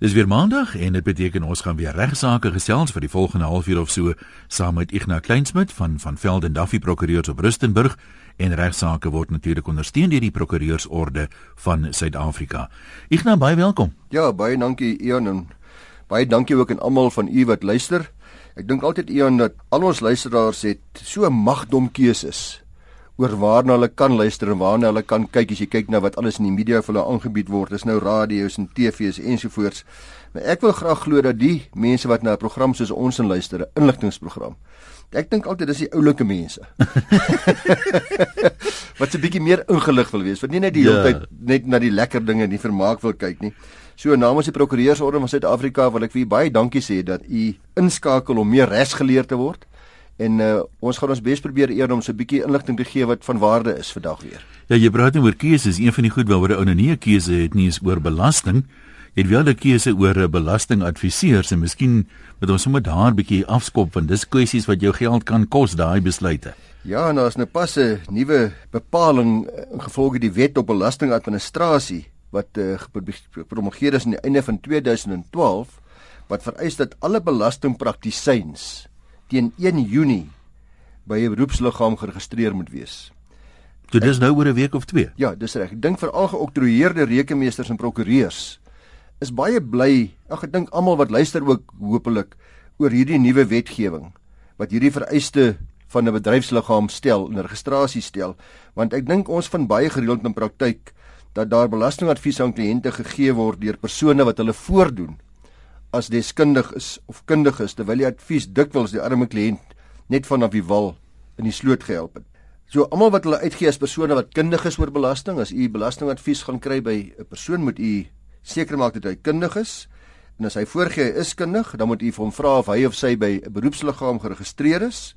Dis weer maandag en dit beteken ons gaan weer regsaake gesels vir die volgende halfuur of so saam met Ignas Kleinsmid van van Velden Duffy Prokureurs op Rustenburg en regsaake word natuurlik ondersteun deur die Prokureursorde van Suid-Afrika. Ignas, baie welkom. Ja, baie dankie Ian en baie dankie ook aan almal van u wat luister. Ek dink altyd Ian dat al ons luisteraars het so magdom keuses oor waarna hulle kan luister en waarna hulle kan kyk as jy kyk na wat alles in die media vir hulle aangebied word. Dis nou radio's en TV's ensovoorts. Maar ek wil graag glo dat die mense wat na 'n program soos ons in luister, 'n inligtingprogram. Ek dink altyd dis die oulike mense. wat 'n bietjie meer ingelig wil wees, wat nie net die hele ja. tyd net na die lekker dinge en die vermaak wil kyk nie. So namens die prokureursorde van Suid-Afrika wil ek vir u baie dankie sê dat u inskakel om meer regsgeleerd te word en uh, ons gaan ons bes probeer eer om so 'n bietjie inligting te gee wat van waarde is vandag weer. Ja, jy praat nie oor keuses, een van die goed waaroor 'n ou nou nie 'n keuse het nie is oor belasting. Jy het wel 'n keuse oor 'n belastingadviseurs en miskien moet ons sommer daar 'n bietjie afskop want dis kwessies wat jou geld kan kos daai besluite. Ja, en daar's nou pas 'n nuwe bepaling eh, gevolge die wet op belastingadministrasie wat uh, gepromulgeer is aan die einde van 2012 wat vereis dat alle belastingpraktisyns teen 1 Junie by 'n beroepsliggaam geregistreer moet wees. So dis nou oor 'n week of 2. Ja, dis reg. Ek dink veral geoktroeëerde rekenmeesters en prokureurs is baie bly. Ag ek dink almal wat luister ook hopelik oor hierdie nuwe wetgewing wat hierdie vereiste van 'n bedryfsliggaam stel en registrasie stel, want ek dink ons van baie gereeld in praktyk dat daar belastingadvies aan kliënte gegee word deur persone wat hulle voordoen as deskundig is of kundig is terwyl die advies dikwels die arme kliënt net vanaf die wal in die sloot gehelp het. So almal wat hulle uitgee as persone wat kundig is oor belasting, as u belastingadvies gaan kry by 'n persoon moet u seker maak dat hy kundig is en as hy voorgee hy is kundig, dan moet u vir hom vra of hy of sy by 'n beroepsliggaam geregistreer is.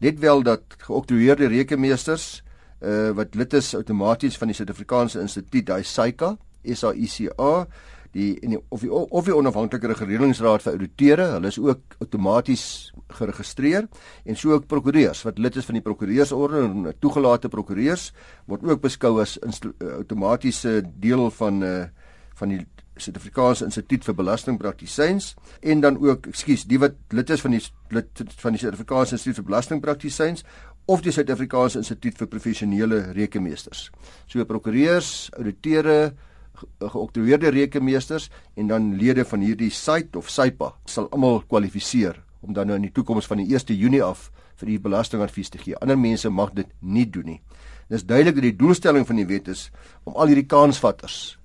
Let wel dat geoktroeëerde rekenmeesters uh, wat lid is outomaties van die Suid-Afrikaanse Instituut, daai SAICA, SAICA die en die, of die of die onafhanklike reguleringsraad vir ouditeure, hulle is ook outomaties geregistreer en so ook prokureurs wat lid is van die prokureursorde en toegelate prokureurs word ook beskou as outomatiese deel van uh van die Suid-Afrikaanse Instituut vir Belastingpraktisyns en dan ook, ekskuus, die wat lid is van die lid van die Suid-Afrikaanse Instituut vir Belastingpraktisyns of die Suid-Afrikaanse Instituut vir Professionele Rekenmeesters. So prokureurs, ouditeure, geoktroeëerde rekenmeesters en dan lede van hierdie site of SAIPA sal almal kwalifiseer om dan nou in die toekoms van die 1 Junie af vir die belastingadvies te gee. Ander mense mag dit nie doen nie. Dit is duidelik dat die doelstelling van die wet is om al hierdie kansvatters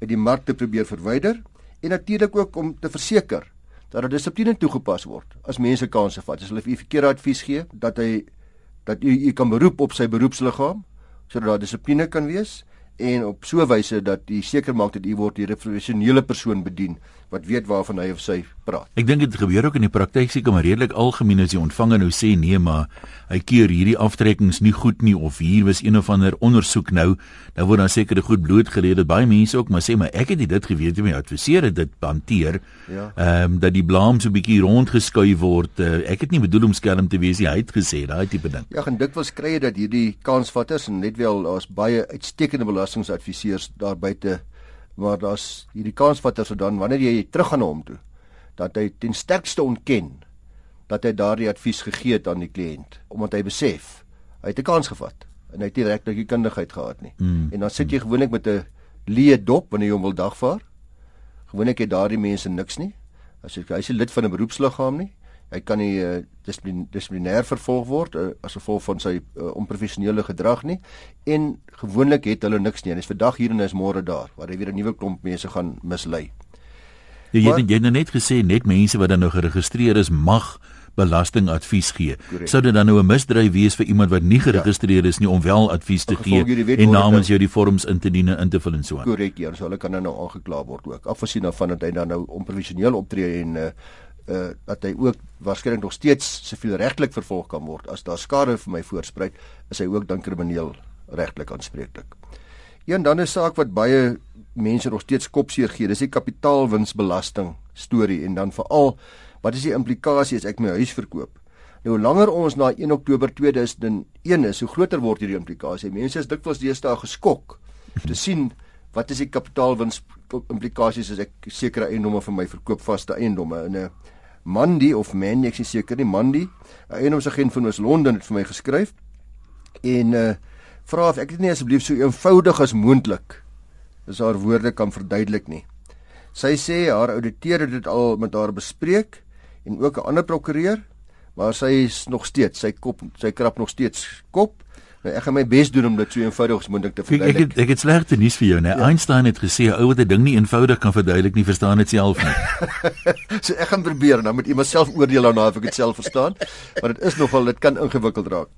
uit die mark te probeer verwyder en natuurlik ook om te verseker dat daar dissipline toegepas word as mense kansse vat. As hulle vir u verkeerde advies gee, dat hy dat u, u kan beroep op sy beroepsliggaam sodat daar dissipline kan wees en op so 'n wyse dat jy seker maak dat jy word deur 'n professionele persoon bedien wat weet waarvan hy of sy praat. Ek dink dit gebeur ook in die praktyk seker maar redelik algemeen as die ontvanger nou sê nee maar hy keer hierdie aftrekkings nie goed nie of hier was een of ander ondersoek nou nou word dan seker goed blootgelê dat baie mense ook maar sê maar ek het dit geweet jy my adviseer het dit hanteer. Ja. Ehm um, dat die blame so 'n bietjie rondgeskuif word. Uh, ek het nie bedoel om skelm te wees nie. Hy het gesê daai tipe ding. Ja, en dikwels kry jy dat hierdie kansvatters en net wel daar's baie uitstekende belastingadviseurs daar buite maar daar's hierdie kans wat as dan wanneer jy terug gaan na hom toe dat hy ten sterkste ontken dat hy daardie advies gegee het aan die kliënt omdat hy besef hy het 'n kans gevat en hy het nie regtig die kundigheid gehad nie. Mm. en dan sit jy gewoonlik met 'n leë dop wanneer jy hom wil dagvaar. Gewoonlik het daardie mense niks nie. As jy hy's 'n lid van 'n beroepsliggaam nie hy kan nie uh, dissiplinêr vervolg word uh, as gevolg van sy uh, onprofessionele gedrag nie en gewoonlik het hulle niks nie is vandag hier en is môre daar waar hy weer 'n nuwe klomp mense gaan mislei. Ja, jy het jy het net gesê net mense wat dan nou geregistreer is mag belastingadvies gee. Correct. Sou dit dan nou 'n misdryf wees vir iemand wat nie geregistreer is nie om wel advies te gee en namens jou die vorms in te dien en in te vul en so aan? Korrek, ja, so hulle kan nou aangekla word ook. Afgesien daarvan dat hy dan nou onprofessioneel optree en uh, uh dat hy ook waarskynlik nog steeds siviel regtelik vervolg kan word as daar skade vir my voorspruit is hy ook dan krimineel regtelik aanspreeklik. Een dan 'n saak wat baie mense nog steeds kopseer gee, dis die kapitaalwinsbelasting storie en dan veral wat is die implikasie as ek my huis verkoop? Nou hoe langer ons na 1 Oktober 2001 is, hoe groter word hierdie implikasie. Mense is dikwels deesdae geskok te sien wat is die kapitaalwins implikasies as ek sekere eiendomme vir my verkoop vaste eiendomme in 'n Mandy of Mandy ek is seker nie Mandy 'n eiendomsagent van ons Londen het vir my geskryf en uh vra of ek dit nie asseblief so eenvoudig as moontlik is haar woorde kan verduidelik nie. Sy sê haar ouditeur het dit al met haar bespreek en ook 'n ander prokureur, maar sy is nog steeds, sy kop, sy krap nog steeds kop. Nou ek gaan my bes doen om dit so eenvoudig as moontlik te verduidelik. Ek ek, ek het slegte nuus vir jou, né? Ja. Einstein het gesê 'n ou wat 'n ding nie eenvoudig kan verduidelik nie, verstaan dit self nie. so ek gaan probeer, dan moet iemand self oordeel daarna of ek dit self verstaan, maar dit is nogal dit kan ingewikkeld raak.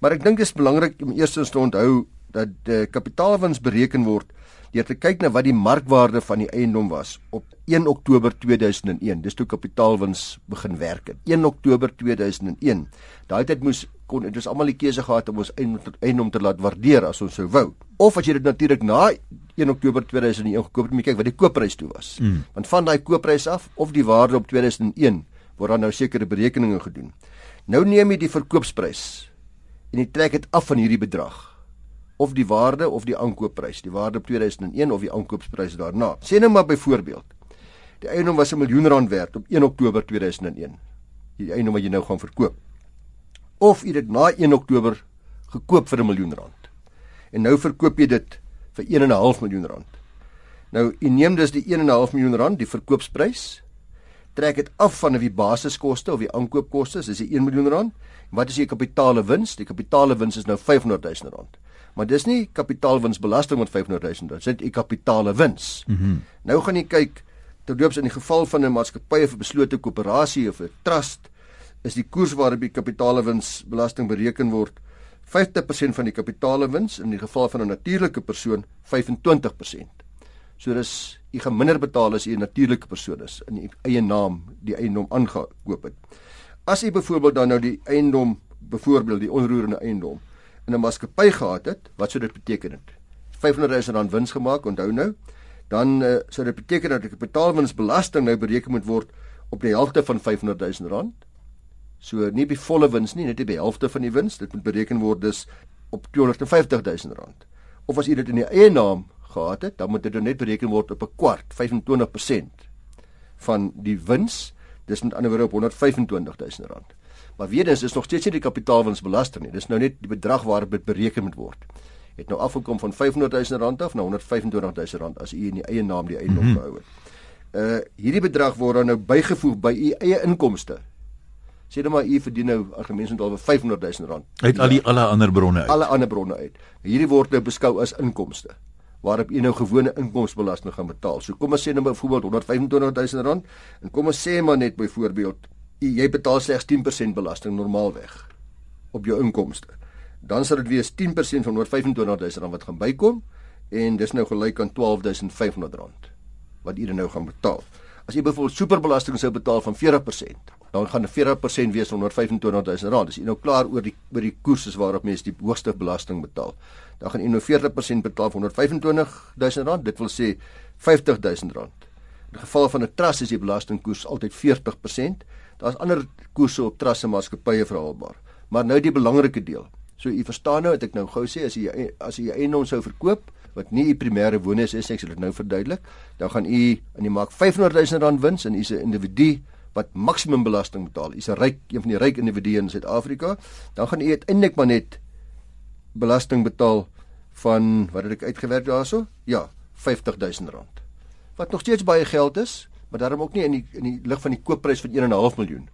Maar ek dink dit is belangrik om eers te onthou dat die kapitaalwins bereken word deur te kyk na wat die markwaarde van die eiendom was op 1 Oktober 2001. Dis toe kapitaalwins begin werk het. 1 Oktober 2001. Daai tyd moes kon dit is almal die keuse gehad om ons eiendom te laat waardeer as ons sou wou. Of as jy dit natuurlik na 1 Oktober 2001 gekoop het, moet jy kyk wat die koopprys toe was. Mm. Want van daai koopprys af of die waarde op 2001 word dan nou sekere berekeninge gedoen. Nou neem jy die verkoopsprys en jy trek dit af van hierdie bedrag of die waarde of die aankoopprys, die waarde op 2001 of die aankoopsprys daarna. Sê nou maar byvoorbeeld, die eiendom was 'n miljoen rand werd op 1 Oktober 2001. Die eiendom wat jy nou gaan verkoop. Of jy dit na 1 Oktober gekoop vir 'n miljoen rand. En nou verkoop jy dit vir 1.5 miljoen rand. Nou, jy neem dus die 1.5 miljoen rand, die verkoopsprys, trek dit af van die basiskoste of die aankoopkoste, dis die 1 miljoen rand. Wat is die kapitale wins? Die kapitale wins is nou 500 000 rand. Maar dis nie kapitaalwinsbelasting met 500 000 rand, dit is kapitale wins. Mm -hmm. Nou gaan jy kyk terloops in die geval van 'n maatskappy of 'n beslote koöperasie of 'n trust is die koers waarop die kapitaalwinsbelasting bereken word 50% van die kapitaalwins in die geval van 'n natuurlike persoon 25%. So dis jy gaan minder betaal as jy 'n natuurlike persoon is in die eie naam die eiendom aangekoop het. As jy byvoorbeeld dan nou die eiendom byvoorbeeld die onroerende eiendom in 'n maatskappy gehad het, wat sou dit beteken het? 500 000 rand wins gemaak, onthou nou. Dan uh, sou dit beteken dat die kapitaalwinsbelasting nou bereken moet word op die helfte van 500 000 rand. So nie die volle wins nie, net die helfte van die wins. Dit moet bereken word dus op 250 000 rand. Of as jy dit in die eie naam gehad het, dan moet dit net bereken word op 'n kwart, 25% van die wins. Dis met ander woorde op 125 000 rand. Maar weer eens is nog steeds nie die kapitaalwinsbelasting nie. Dis nou net die bedrag waarop dit bereken moet word. Het nou afgekom van 500 000 rand af na 125 000 rand as u in die eie naam die eiendom mm -hmm. gehou het. Uh hierdie bedrag word dan nou bygevoeg by u eie inkomste. Sê dan maar u verdien nou argumente met alwe 500 000 rand. Uit al die alle ander bronne uit. Alle ander bronne uit. Hierdie word nou beskou as inkomste waarop u nou gewone inkomstebelasting gaan betaal. So kom ons sê nou byvoorbeeld 125 000 rand en kom ons sê maar net byvoorbeeld jy betaal slegs 10% belasting normaalweg op jou inkomste. Dan sal dit wees 10% van 125000 rand wat gaan bykom en dis nou gelyk aan 12500 rand wat jy nou gaan betaal. As jy byvoorbeeld superbelasting sou betaal van 40%, dan gaan 'n 40% wees 125000 rand. Dis jy nou klaar oor die oor die koerses waarop mense die hoogste belasting betaal. Dan gaan jy nou 40% betaal van 125000 rand. Dit wil sê 50000 rand. In geval van 'n trust is die belastingkoers altyd 40%. Daar's ander koerse op trusse maatskappye verhaalbaar. Maar nou die belangrike deel. So u verstaan nou wat ek nou gou sê as jy as jy eiendom sou verkoop wat nie u primêre woonhuis is ek sal dit nou verduidelik, dan gaan u in die mark 500 000 rand wins en u is 'n individu wat maksimum belasting betaal. U is 'n ryk een van die ryk individue in Suid-Afrika, dan gaan u uiteindelik maar net belasting betaal van wat het ek uitgewerk daarso? Ja, 50 000 rand. Wat nog steeds baie geld is, maar daarom ook nie in die in die lig van die koopprys van 1.5 miljoen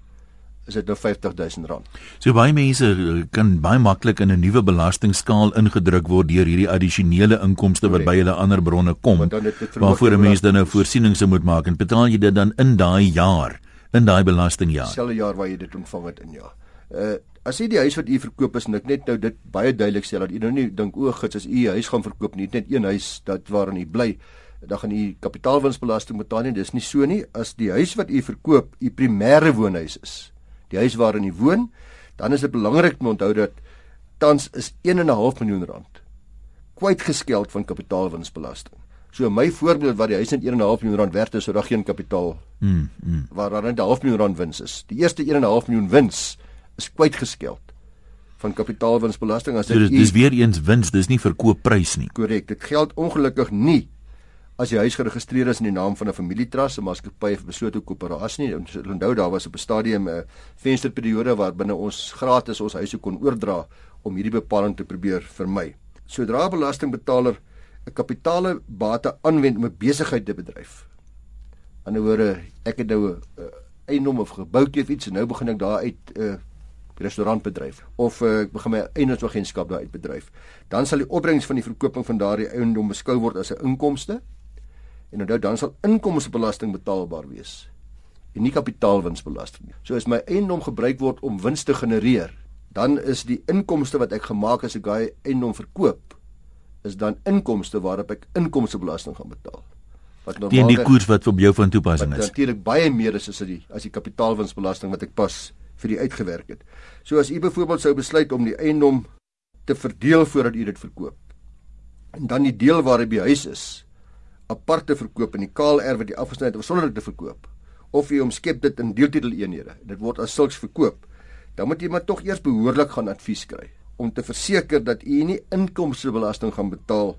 is dit nou 50000 rand. So baie mense eh, kan baie maklik in 'n nuwe belastingskaal ingedruk word deur hierdie addisionele inkomste wat by hulle ander bronne kom. Waarvoor 'n mens dan nou voorsienings moet maak en betaal jy dit dan in daai jaar, in daai belastingjaar. Selfe jaar waar jy dit ontvang het in ja. Uh as jy die huis wat u verkoop is, net net nou dit baie duidelik sê dat u nou nie dink o, gits as u 'n huis gaan verkoop nie, net een huis dat waarin u bly dan gaan u kapitaalwinsbelasting betaal nie. Dis nie so nie. As die huis wat u verkoop u primêre woonhuis is, die huis waarin u woon, dan is dit belangrik om onthou dat tans is 1.5 miljoen rand kwytgeskeld van kapitaalwinsbelasting. So my voorbeeld wat die huis net 1.5 miljoen rand werd is, sou daar geen kapitaal mm, mm. waar daar net 0.5 miljoen rand wins is. Die eerste 1.5 miljoen wins is kwytgeskeld van kapitaalwinsbelasting as dit so, dis weer eens wins, dis nie verkoopprys nie. Korrek, dit geld ongelukkig nie as die huis geregistreer is in die naam van 'n familietrust, 'n maatskappy of beslote koöperasie nie. Ons onthou daar was op 'n stadium 'n vensterperiode waar binne ons gratis ons huise kon oordra om hierdie bepaling te probeer vermy. Sodra 'n belastingbetaler 'n kapitale bate aanwend om 'n besigheid te bedryf. Aan die ander woorde, ek het nou 'n eiendom of gebouetjie of iets en nou begin ek daar uit 'n uh, restaurantbedryf of uh, ek begin my eiendomsagentskap daar uitbedryf, dan sal die opbrengs van die verkooping van daardie eiendom beskou word as 'n inkomste. En onthou dan sal inkomstebelasting betaalbaar wees en nie kapitaalwinsbelasting nie. So as my eiendom gebruik word om wins te genereer, dan is die inkomste wat ek gemaak as ek daai eiendom verkoop, is dan inkomste waarop ek inkomstebelasting gaan betaal. Wat normaal die koers wat vir jou van toepassing is. Natuurlik baie meer is as die as die kapitaalwinsbelasting wat ek pas vir die uitgewerk het. So as u byvoorbeeld sou besluit om die eiendom te verdeel voordat u dit verkoop en dan die deel waar die huis is apart te verkoop en die kaal erf wat jy afgesny het sonder dit te verkoop of jy omskep dit in deeltitel eenhede dit word as sulks verkoop dan moet jy maar tog eers behoorlik gaan advies kry om te verseker dat u nie inkomstebelasting gaan betaal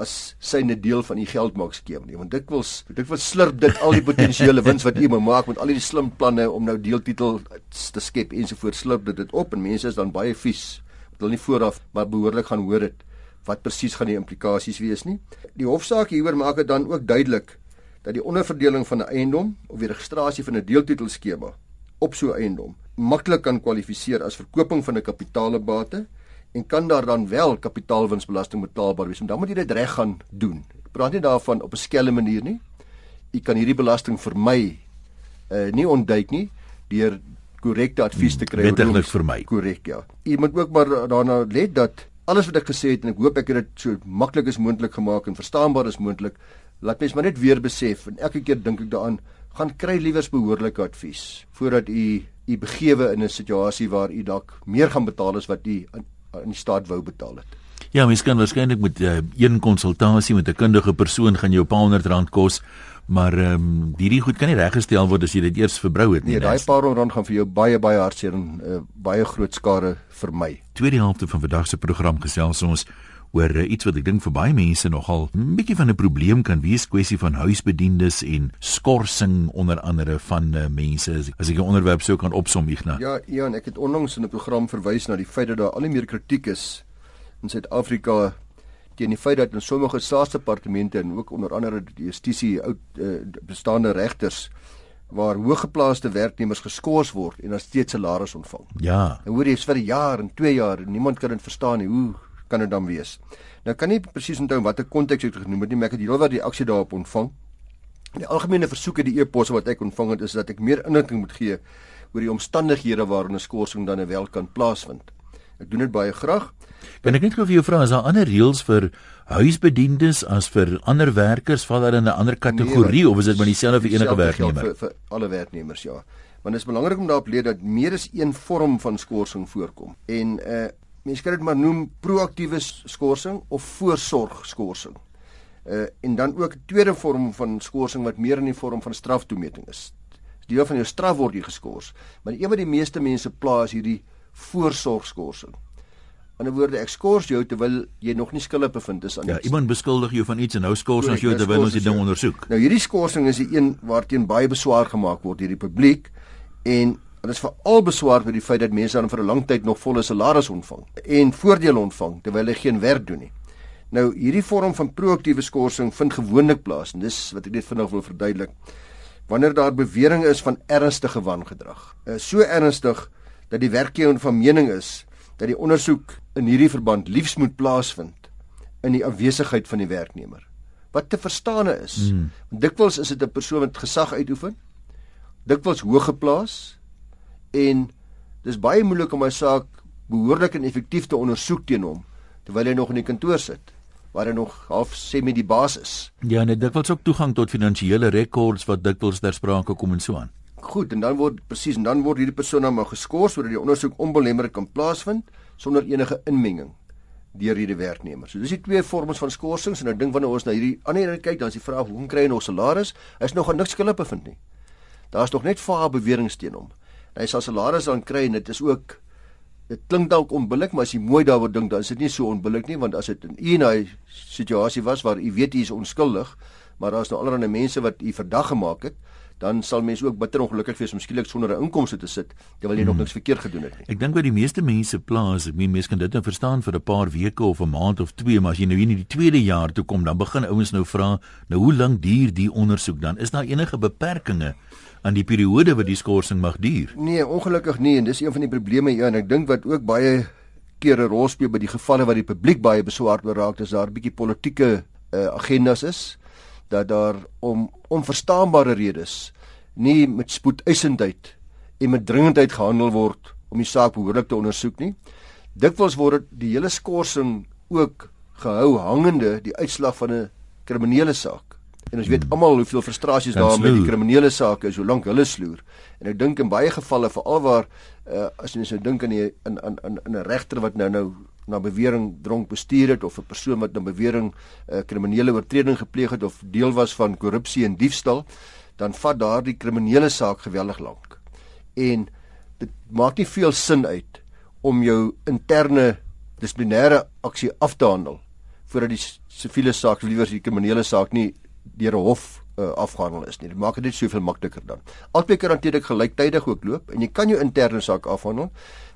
as syne deel van u geldmaakskema nie want dikwels dikwels slurp dit al die potensiële wins wat u moet maak met al die slim planne om nou deeltitel te skep ensovoorts slurp dit dit op en mense is dan baie vies wil nie vooraf maar behoorlik gaan hoor dit wat presies gaan die implikasies wees nie die hofsaak hieroor maak dit dan ook duidelik dat die onderverdeling van 'n eiendom of die registrasie van 'n deeltitelskema op so 'n eiendom maklik kan kwalifiseer as verkoping van 'n kapitaalebate en kan daar dan wel kapitaalwinsbelasting betaalbaar wees. Dan moet jy dit reg gaan doen. Ek praat nie daarvan op 'n skelme manier nie. Jy kan hierdie belasting vermy uh nie ontduik nie deur korrekte advies te kry. Wettiglik vermy. Korrek, ja. Jy moet ook maar daarna let dat alles wat ek gesê het en ek hoop ek het dit so maklik as moontlik gemaak en verstaanbaar as moontlik. Laat mens maar net weer besef en elke keer dink ek daaraan, gaan kry liewers behoorlike advies voordat u u begewe in 'n situasie waar u dalk meer gaan betaal as wat u in die staat wou betaal het. Ja, mens kan waarskynlik met uh, een konsultasie met 'n kundige persoon gaan jou 'n paar honderd rand kos, maar ehm um, hierdie goed kan nie reggestel word as jy dit eers verbrou het nie. Nee, daai paar rand gaan vir jou baie baie hartseer en uh, baie groot skade vir my. Tweede helfte van vandag se program gesels ons oor uh, iets wat ek dink vir baie mense nogal 'n bietjie van 'n probleem kan wees, kwessie van huisbediendes en skorsing onder andere van uh, mense. As ek 'n onderwerp sou kan opsom, Ignas. Ja, Ian, ek het onlangs in 'n program verwys na die feit dat daar al meer kritiek is in Suid-Afrika teen die feit dat in sommige staatsdepartemente en ook onder andere die justisie oud uh, bestaande regters waar hoëgeplaaste werknemers geskort word en dan steeds salaris ontvang. Ja. En hoor jy vir 'n jaar en 2 jaar en niemand kan dit verstaan nie. Hoe kan dit dan wees? Nou kan nie presies onthou watter konteks ek genoem het nie, maar ek het heelwat die aksie daarop ontvang. Die algemene versoeke die e-posse wat ek ontvang het is dat ek meer inligting moet gee oor die omstandighede waarin 'n skorsing dan wel kan plaasvind. Ek doen dit baie graag. Kan ek net gou vir jou vra, is daar ander reëls vir huisbediendes as vir ander werkers? Val daar in 'n ander kategorie nee, of is dit maar dieselfde vir enige werknemer? Vir, vir alle werknemers, ja. Want dit is belangrik om daarop let dat meer as een vorm van skorsing voorkom. En uh mense kan dit maar noem proaktiewe skorsing of voorsorgskorsing. Uh en dan ook 'n tweede vorm van skorsing wat meer in die vorm van straftoemeting is. Deel van jou straf word jy geskort, maar een wat die meeste mense pla is hierdie voorsorgskorsing. In 'n woorde ek skors jou terwyl jy nog nie skuldig bevind is aan Ja, iets. iemand beskuldig jou van iets en nou skors ons jou terwyl ons die ding ondersoek. Nou hierdie skorsing is die een waarteen baie beswaar gemaak word deur die publiek en Dit is veral beswaar met die feit dat mense dan vir 'n lang tyd nog volle salaris ontvang en voordele ontvang terwyl hulle geen werk doen nie. Nou hierdie vorm van proaktiewe skorsing vind gewoonlik plaas en dis wat ek net vinnig wil verduidelik. Wanneer daar bewering is van ernstige wangedrag, eh, so ernstig dat die werkgewer van mening is dat die ondersoek in hierdie verband liefs moet plaasvind in die afwesigheid van die werknemer. Wat te verstaan is, hmm. dikwels is dit 'n persoon wat gesag uitoefen, dikwels hoog geplaas en dis baie moeilik om 'n saak behoorlik en effektief te ondersoek teen hom terwyl hy nog in die kantoor sit waar hy nog half sê met die basis. Ja, net dikwels ook toegang tot finansiële rekords wat dikwels ter sprake kom en so aan. Goed, en dan word presies en dan word hierdie persoon nou geskort sodat die ondersoek onbelemmerend kan plaasvind sonder enige inmenging deur hierdie werknemer. So dis die twee vorms van skorsings en nou dink wanneer ons na hierdie ander een kyk, dan is die vraag hoe kry hy nog salaris? Hy is nog aan niks skuldig bevind nie. Daar's nog net vaar beweringe teen hom hy sal salaris dan kry en dit is ook dit klink dalk onbillik maar as jy mooi daaroor dink dan is dit nie so onbillik nie want as dit in 'n hy situasie was waar u weet hy is onskuldig maar daar's nou allerlei mense wat u verdag gemaak het dan sal mense ook bitter ongelukkig wees om skielik sonder 'n inkomste te sit terwyl jy hmm. nog niks verkeerd gedoen het nie. Ek dink wat die meeste mense plaas, ek meen mense kan dit nou verstaan vir 'n paar weke of 'n maand of twee, maar as jy nou hier in die tweede jaar toe kom, dan begin ouens nou vra, nou hoe lank duur die ondersoek dan? Is daar enige beperkings aan die periode wat die skorsing mag duur? Nee, ongelukkig nie en dis een van die probleme hier en ek dink wat ook baie kere rol speel by die gevalle waar die publiek baie beswaard oor raak, is daar 'n bietjie politieke uh, agendas is dat daar om onverstaanbare redes nie met spoedeisendheid en met dringendheid gehandel word om die saak behoorlik te ondersoek nie. Dikwels word die hele skorsing ook gehou hangende die uitslag van 'n kriminele saak. En ons weet almal hoeveel frustrasies daar met die kriminele sake is, hoe lank hulle sloer. En ek dink in baie gevalle veral waar uh, as jy nou dink aan die in in in 'n regter wat nou nou na bewering dronk bestuur het of 'n persoon wat na bewering 'n uh, eh, kriminele oortreding gepleeg het of deel was van korrupsie en diefstal, dan vat daardie kriminele saak geweldig lank. En dit maak nie veel sin uit om jou interne dissiplinêre aksie af te handel voordat die siviele saak, liewer die kriminele saak nie deur 'n hof uh, afgehandel is nie. Dit maak dit net soveel makliker dan. Albei kan natuurlik gelyktydig ook loop en jy kan jou interne saak afhandel,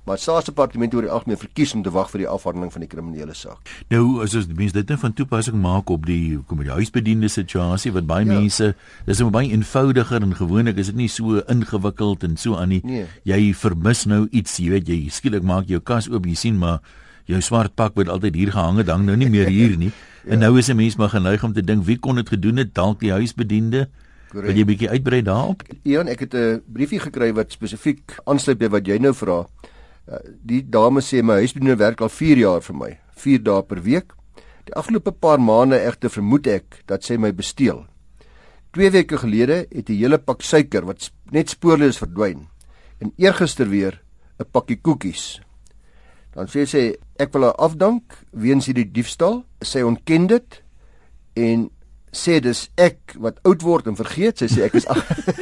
maar staatsdepartement oor die algemeen verkies om te wag vir die afhandeling van die kriminele saak. Nou as ons mense dit net van toepassing maak op die kom die huisbediende situasie wat baie ja. mense dis net baie eenvoudiger en gewoonlik is dit nie so ingewikkeld en so aan nie. Nee. Jy vermis nou iets, jy weet jy skielik maak jou kas oop, jy sien maar jou swart pak wat altyd hier gehang het, hang nou nie meer hier nie. ja. En nou is 'n mens maar geneig om te dink wie kon dit gedoen het? Dalk die huisbediende. Correct. Wil jy 'n bietjie uitbrei daarop? Ian, ek het 'n briefie gekry wat spesifiek aansluit by wat jy nou vra. Uh, die dame sê my huisbediende werk al 4 jaar vir my, 4 dae per week. Die afgelope paar maande egter vermoed ek dat sy my besteel. 2 weke gelede het 'n hele pak suiker wat net spoorloos verdwyn en eergister weer 'n pakkie koekies. Dan sê sy ek wil haar afdank weens hierdie diefstal. Sy ontken dit en sê dis ek wat oud word en vergeet. Sy sê ek is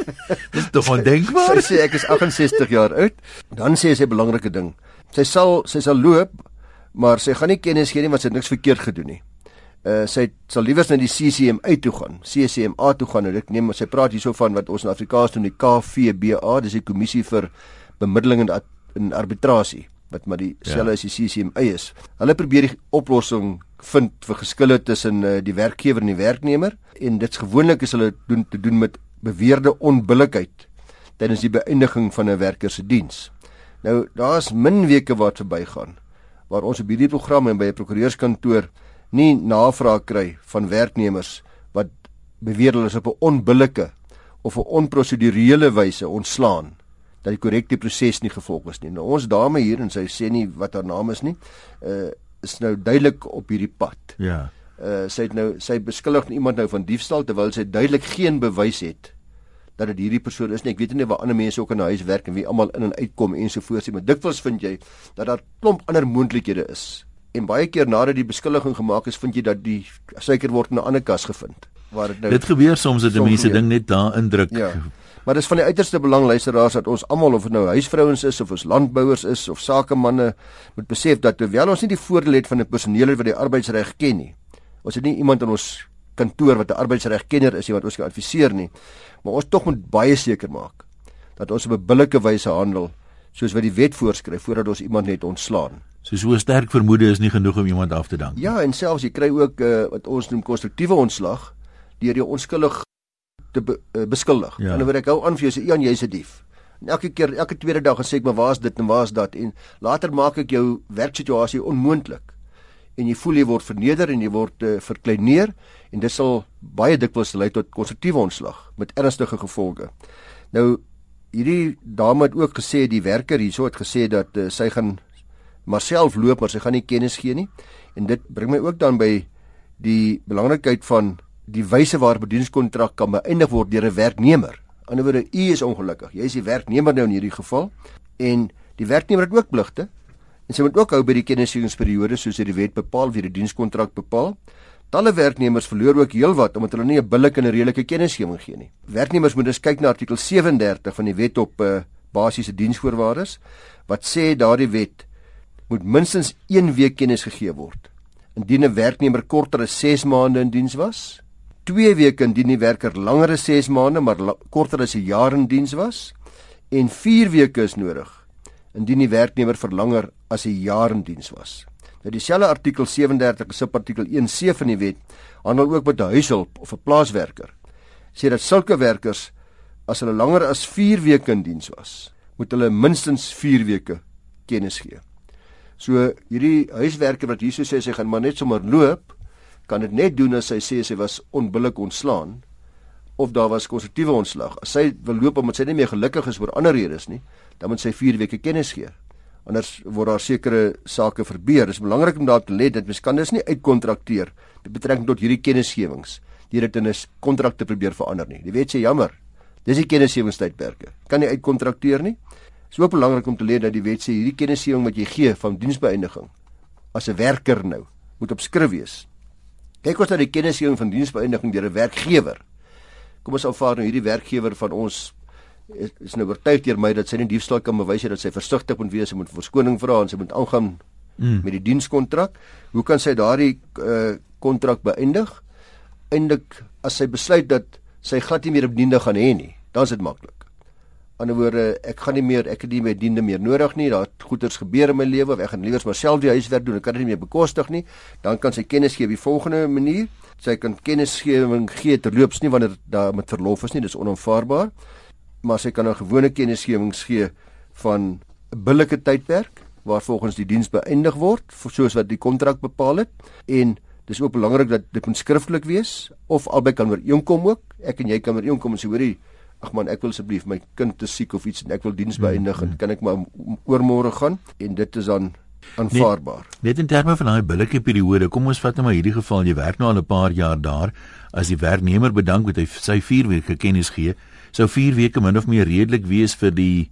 Dis tog ondenkbaar. Sy sê ek is 68 jaar oud. Dan sê sy 'n belangrike ding. Sy sal sy sal loop, maar sy gaan nie kennis gee nie want sy het niks verkeerd gedoen nie. Uh sy sal liewers na die CCMA toe gaan, CCMA toe gaan en ek neem sy praat hierso van wat ons in Afrikaans noem die KVBA, dis die kommissie vir bemiddeling en, en arbitrasie wat maar dieselfde ja. as die CCMA is. Hulle probeer die oplossing vind vir geskille tussen uh, die werkgewer en die werknemer en dit's gewoonlik is hulle doen te doen met beweerde onbillikheid tydens die beëindiging van 'n werker se diens. Nou daar's min weke wat verbygaan waar ons op hierdie program en by 'n prokureurskantoor nie navraag kry van werknemers wat beweer hulle is op 'n onbillike of 'n onprosedurele wyse ontslaan dat die korrekte proses nie gevolg is nie. Nou ons dame hier en sy sê nie wat haar naam is nie, uh is nou duidelik op hierdie pad. Ja. Uh sy het nou sy beskuldig iemand nou van diefstal terwyl sy duidelik geen bewys het dat dit hierdie persoon is nie. Ek weet nie waar ander mense ook in 'n huis werk en wie almal in en uitkom en so voort nie, maar dikwels vind jy dat daar klomp ander moontlikhede is. En baie keer nadat die beskuldiging gemaak is, vind jy dat die suiker word in 'n ander kas gevind. Waar dit nou Dit gebeur soms dat mense ding net daar indruk. Ja. Maar dis van die uiterste belang luisteraars dat ons almal of dit nou huisvrouens is of ons landbouers is of sakemanne moet besef dat terwyl ons nie die voordeel het van 'n personeel wat die arbeidsreg ken nie. Ons het nie iemand in ons kantoor wat 'n arbeidsregkenner is nie wat ons kan adviseer nie maar ons tog moet baie seker maak dat ons op 'n billike wyse handel soos wat die wet voorskryf voordat ons iemand net ontslaan. So so sterk vermoede is nie genoeg om iemand af te dank. Ja, en selfs jy kry ook uh, wat ons noem konstruktiewe ontslag deur jou onskuldig te be, uh, beskuldig. Ja. En dan word ek hou aan vir jou sê Ian jy's 'n dief. En elke keer elke tweede dag gaan sê ek maar waar's dit en waar's dat en later maak ek jou werksituasie onmoontlik en jy voel jy word verneder en jy word uh, verkleineer en dit sal baie dikwels lei tot konstruktiewe ontslag met ernstige gevolge. Nou hierdie dame het ook gesê die werker hierso het gesê dat uh, sy gaan maar self loop maar sy gaan nie kennis gee nie en dit bring my ook dan by die belangrikheid van die wyse waarop dienskontrak kan beëindig word deur 'n werknemer. Aan die ander wyse u is ongelukkig. Jy is die werknemer nou in hierdie geval en die werknemer het ook pligte En sy moet ook hou by die kennisgewingsperiode soos die wet bepaal wie die dienskontrak bepaal. Talle werknemers verloor ook heelwat omdat hulle nie 'n billike en 'n redelike kennisgewing gee nie. Werknemers moet dus kyk na artikel 37 van die wet op uh, basiese diensvoorwaardes wat sê daardie wet moet minstens 1 week kennis gegee word. Indien 'n werknemer korter as 6 maande in diens was 2 weke indien die werker langer as 6 maande maar korter as 'n jaar in diens was en 4 weke is nodig indien die werknemer vir langer as 'n jaar in diens was. Nou dieselfde artikel 37 subartikel 1C van die wet handel ook met 'n huishulp of 'n plaaswerker. Sê dat sulke werkers as hulle langer as 4 weke in diens was, moet hulle minstens 4 weke kennis gee. So hierdie huiswerker wat hierso sê sy gaan maar net sommer loop, kan dit net doen as sy sê sy was onbillik ontslaan of daar was konstruktiewe ontslag. As sy wil loop omdat sy nie meer gelukkig is oor ander redes nie, dan moet sy 4 weke kennis gee. Anders word daar sekere sake verbeur. Dit is belangrik om daarop te let dat mens kan dis nie uitkontrakteer met betrekking tot hierdie kennisgewings deur dit in 'n kontrak te probeer verander nie. Die wet sê jammer. Dis die kennisgewingstydperke. Kan nie uitkontrakteer nie. Dit is ook belangrik om te let dat die wet sê hierdie kennisgewing wat jy gee van diensbeëindiging as 'n werker nou moet op skrif wees. Kyk ons na die kennisgewing van diensbeëindiging deur 'n werkgewer. Kom ons aanvaar nou hierdie werkgewer van ons is, is nou oortuig deur my dat sy nie diefstal kan bewys dat sy versigtig moet wees, sy moet verskoning vra en sy moet aangaan mm. met die dienskontrak. Hoe kan sy daardie uh, kontrak uh, beëindig? Eindelik as sy besluit dat sy glad nie meer bediende gaan hê nie, dan is dit maklik. Anderswoorde, ek gaan nie meer ek het nie meer diende meer nodig nie. Daar het goeters gebeur in my lewe of ek gaan liewer myself die huiswerk doen. Ek kan dit nie meer bekostig nie. Dan kan sy kennis gee op die volgende manier. Sy kan kennisgewing gee terloops nie wanneer daar met verlof is nie. Dis onaanvaarbaar maar sy kan 'n gewone kennisgewings gee van 'n billike tydperk waar volgens die diens beëindig word soos wat die kontrak bepaal het en dis ook belangrik dat dit moet skriftelik wees of albei kan ooreenkom ook ek en jy kan ooreenkom en sê hoorie ag man ek wil asseblief my kind te siek of iets en ek wil diens beëindig en kan ek maar oormôre gaan en dit is dan aanvaarbaar. Net, net in terme van daai billike periode, kom ons vat nou maar hierdie geval, jy werk nou al 'n paar jaar daar, as die werknemer bedank met hy sy 4 weke kennis gee, sou 4 weke min of meer redelik wees vir die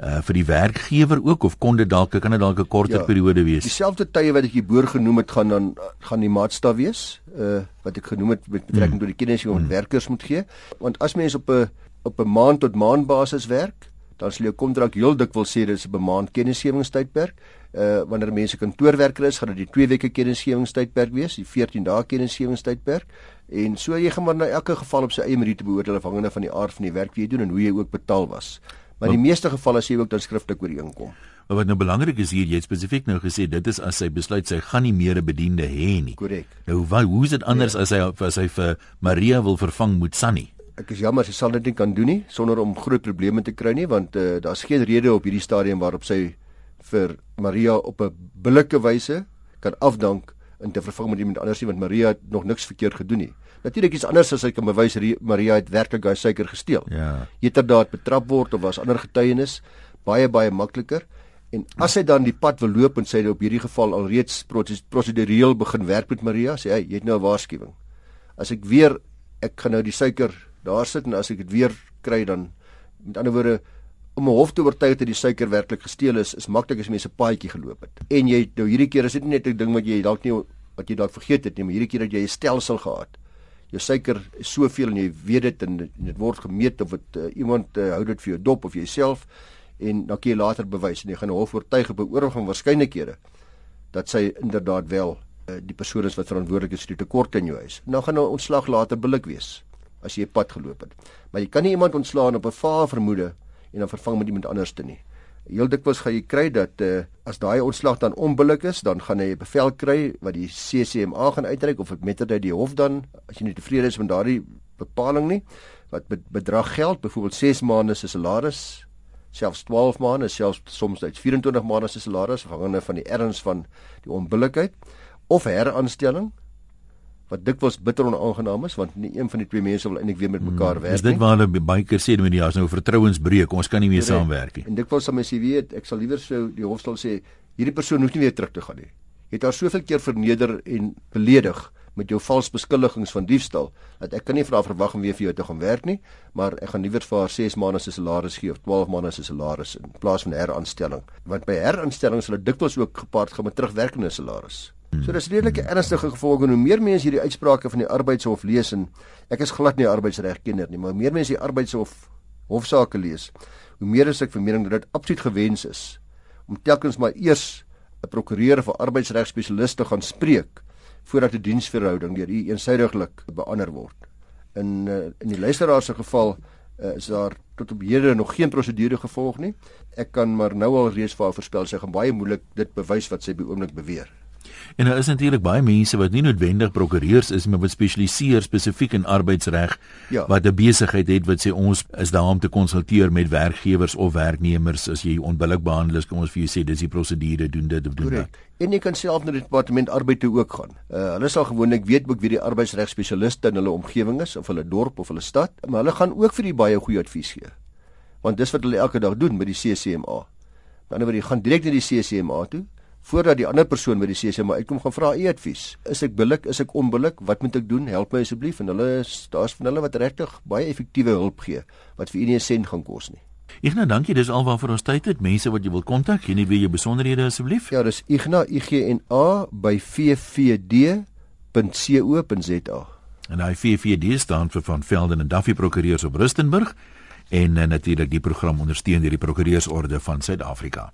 uh vir die werkgewer ook of kon dit dalk kan dit dalk 'n korter ja, periode wees. Dieselfde tye wat ek hierboor genoem het gaan dan gaan die maatstaf wees uh wat ek genoem het met betrekking mm. tot die kennis wat mm. werkers moet gee. Want as mense op 'n op 'n maand tot maand basis werk, dan sal jou kontrak heel dikwels sê dit is 'n maand kennisgewingstydperk. Uh wanneer mense kantoorwerker is, gaan dit die 2 weke kennisgewingstydperk wees, die 14 dae kennisgewingstydperk. En so jy gaan maar na elke geval op sy eie manier te beoordeel afhangende van die aard van die werk wat jy doen en hoe jy ook betaal was. Maar in die meeste gevalle sê jy ook dan skriftelik ooreenkom. Maar wat nou belangrik is hier, jy het spesifiek nou gesê dit is as sy besluit sy gaan nie meer 'n bediende hê nie. Korrek. Nou wat, hoe is dit anders ja. as hy as hy vir Maria wil vervang met Sunny? Ek is jammer sy sal dit nie kan doen nie sonder om groot probleme te kry nie want uh, daar's geen rede op hierdie stadium waarop sy vir Maria op 'n billike wyse kan afdank en te vervang met iemand anders nie want Maria het nog niks verkeerd gedoen nie. Natuurlik is anders as hy kan bewys Maria het werklik daai suiker gesteel. Ja. Heterdaad betrap word of was ander getuienis baie baie makliker. En as hy dan die pad wil loop en sê op hierdie geval alreeds prosedureel begin werk met Maria, sê hy, jy het nou 'n waarskuwing. As ek weer ek gaan nou die suiker daar sit en as ek dit weer kry dan met ander woorde om 'n hof te oortuig dat die suiker werklik gesteel is, is maklik as mense 'n paadjie geloop het. En jy nou hierdie keer is dit nie net 'n ding wat jy dalk nie wat jy dalk vergeet het nie, maar hierdie keer dat jy 'n stelsel gehad. Jou suiker is soveel en jy weet dit en dit word gemeet of dit uh, iemand uh, hou dit vir jou dop of jouself en dan kan jy later bewys en jy gaan 'n hof oortuig op 'n oorweging van waarskynlikhede dat sy inderdaad wel uh, die persoon is wat verantwoordelik is vir die tekort in jou huis. Nou gaan 'n ontslag later billik wees as jy pad geloop het. Maar jy kan nie iemand ontslaan op 'n vaar vermoede en dan vervang met iemand anders te nie. Heel dikwels gaan jy kry dat uh, as daai ontslag dan onbillik is, dan gaan jy 'n bevel kry wat die CCMA gaan uitreik of dit met dit die hof dan as jy nie tevrede is met daardie bepaling nie wat bedrag geld, byvoorbeeld 6 maande se salaris, selfs 12 maande, selfs soms uit 24 maande se salaris afhangende van die erns van die onbillikheid of heraanstelling wat dikwels bitter onaangenaam is want nie een van die twee mense wil eintlik weer met mekaar hmm. werk nie. Dis dit waar hulle baie keer sê met die jaars nou vertrouensbreuk, ons kan nie meer saamwerk nie. En dikwels sal mense weet, ek sal liewer sou die hofstal sê hierdie persoon hoef nie weer terug te gaan nie. Jy het haar soveel keer verneder en beledig met jou vals beskuldigings van diefstal dat ek kan nie vir haar verwag om weer vir jou te gaan werk nie, maar ek gaan liewer vir haar 6 maande se salaris gee of 12 maande se salaris in plaas van heraanstelling. Want by heraanstelling sal dit dikwels ook gepaard gaan met terugwerkende salaris. So dis redelike ernstige gevolge en hoe meer mense hierdie uitsprake van die arbeidshof lees en ek is glad nie arbeidsregkenner nie, maar hoe meer mense die arbeidshof hofsaake lees, hoe meer is ek van mening dat dit absoluut gewens is om telkens maar eers 'n prokureur of 'n arbeidsregspesialis te gaan spreek voordat 'n die diensverhouding deur u eensydiglik beander word. In uh, in die luisteraar se geval uh, is daar tot op hede nog geen prosedure gevolg nie. Ek kan maar nou al reeds vir haar voorspel sy gaan baie moeilik dit bewys wat sy by oomblik beweer. En daar is natuurlik baie mense wat nie noodwendig prokureurs is, maar wat spesialiseer spesifiek in arbeidsreg ja. wat 'n besigheid het wat sê ons is daar om te konsulteer met werkgewers of werknemers as jy onbillik behandel is, kom ons vir jou sê dis die prosedure doen dit of doen Correct. dat. En jy kan self na die departement arbeid toe ook gaan. Uh, hulle sal gewoonlik weet ook wie die arbeidsreg spesialiste in hulle omgewing is of hulle dorp of hulle stad, maar hulle gaan ook vir die baie goeie advies gee. Want dis wat hulle elke dag doen met die CCMA. Aan die ander wyse, gaan direk na die CCMA toe voordat die ander persoon by die CCMA uitkom gaan vra u advies. Is ek billik? Is ek onbillik? Wat moet ek doen? Help my asseblief. En hulle daar's van hulle wat regtig baie effektiewe hulp gee wat vir u nie 'n sent gaan kos nie. Igna, dankie. Dis alwaar vir ons tyd het. Mense wat jy wil kontak, gee net weer jou besonderhede asseblief. Ja, dis Igna IGNA by vvd.co.za. En hy VVD staan vir van Velden en Duffy Prokureurs op Rustenburg en uh, natuurlik die program ondersteun deur die Prokureursorde van Suid-Afrika.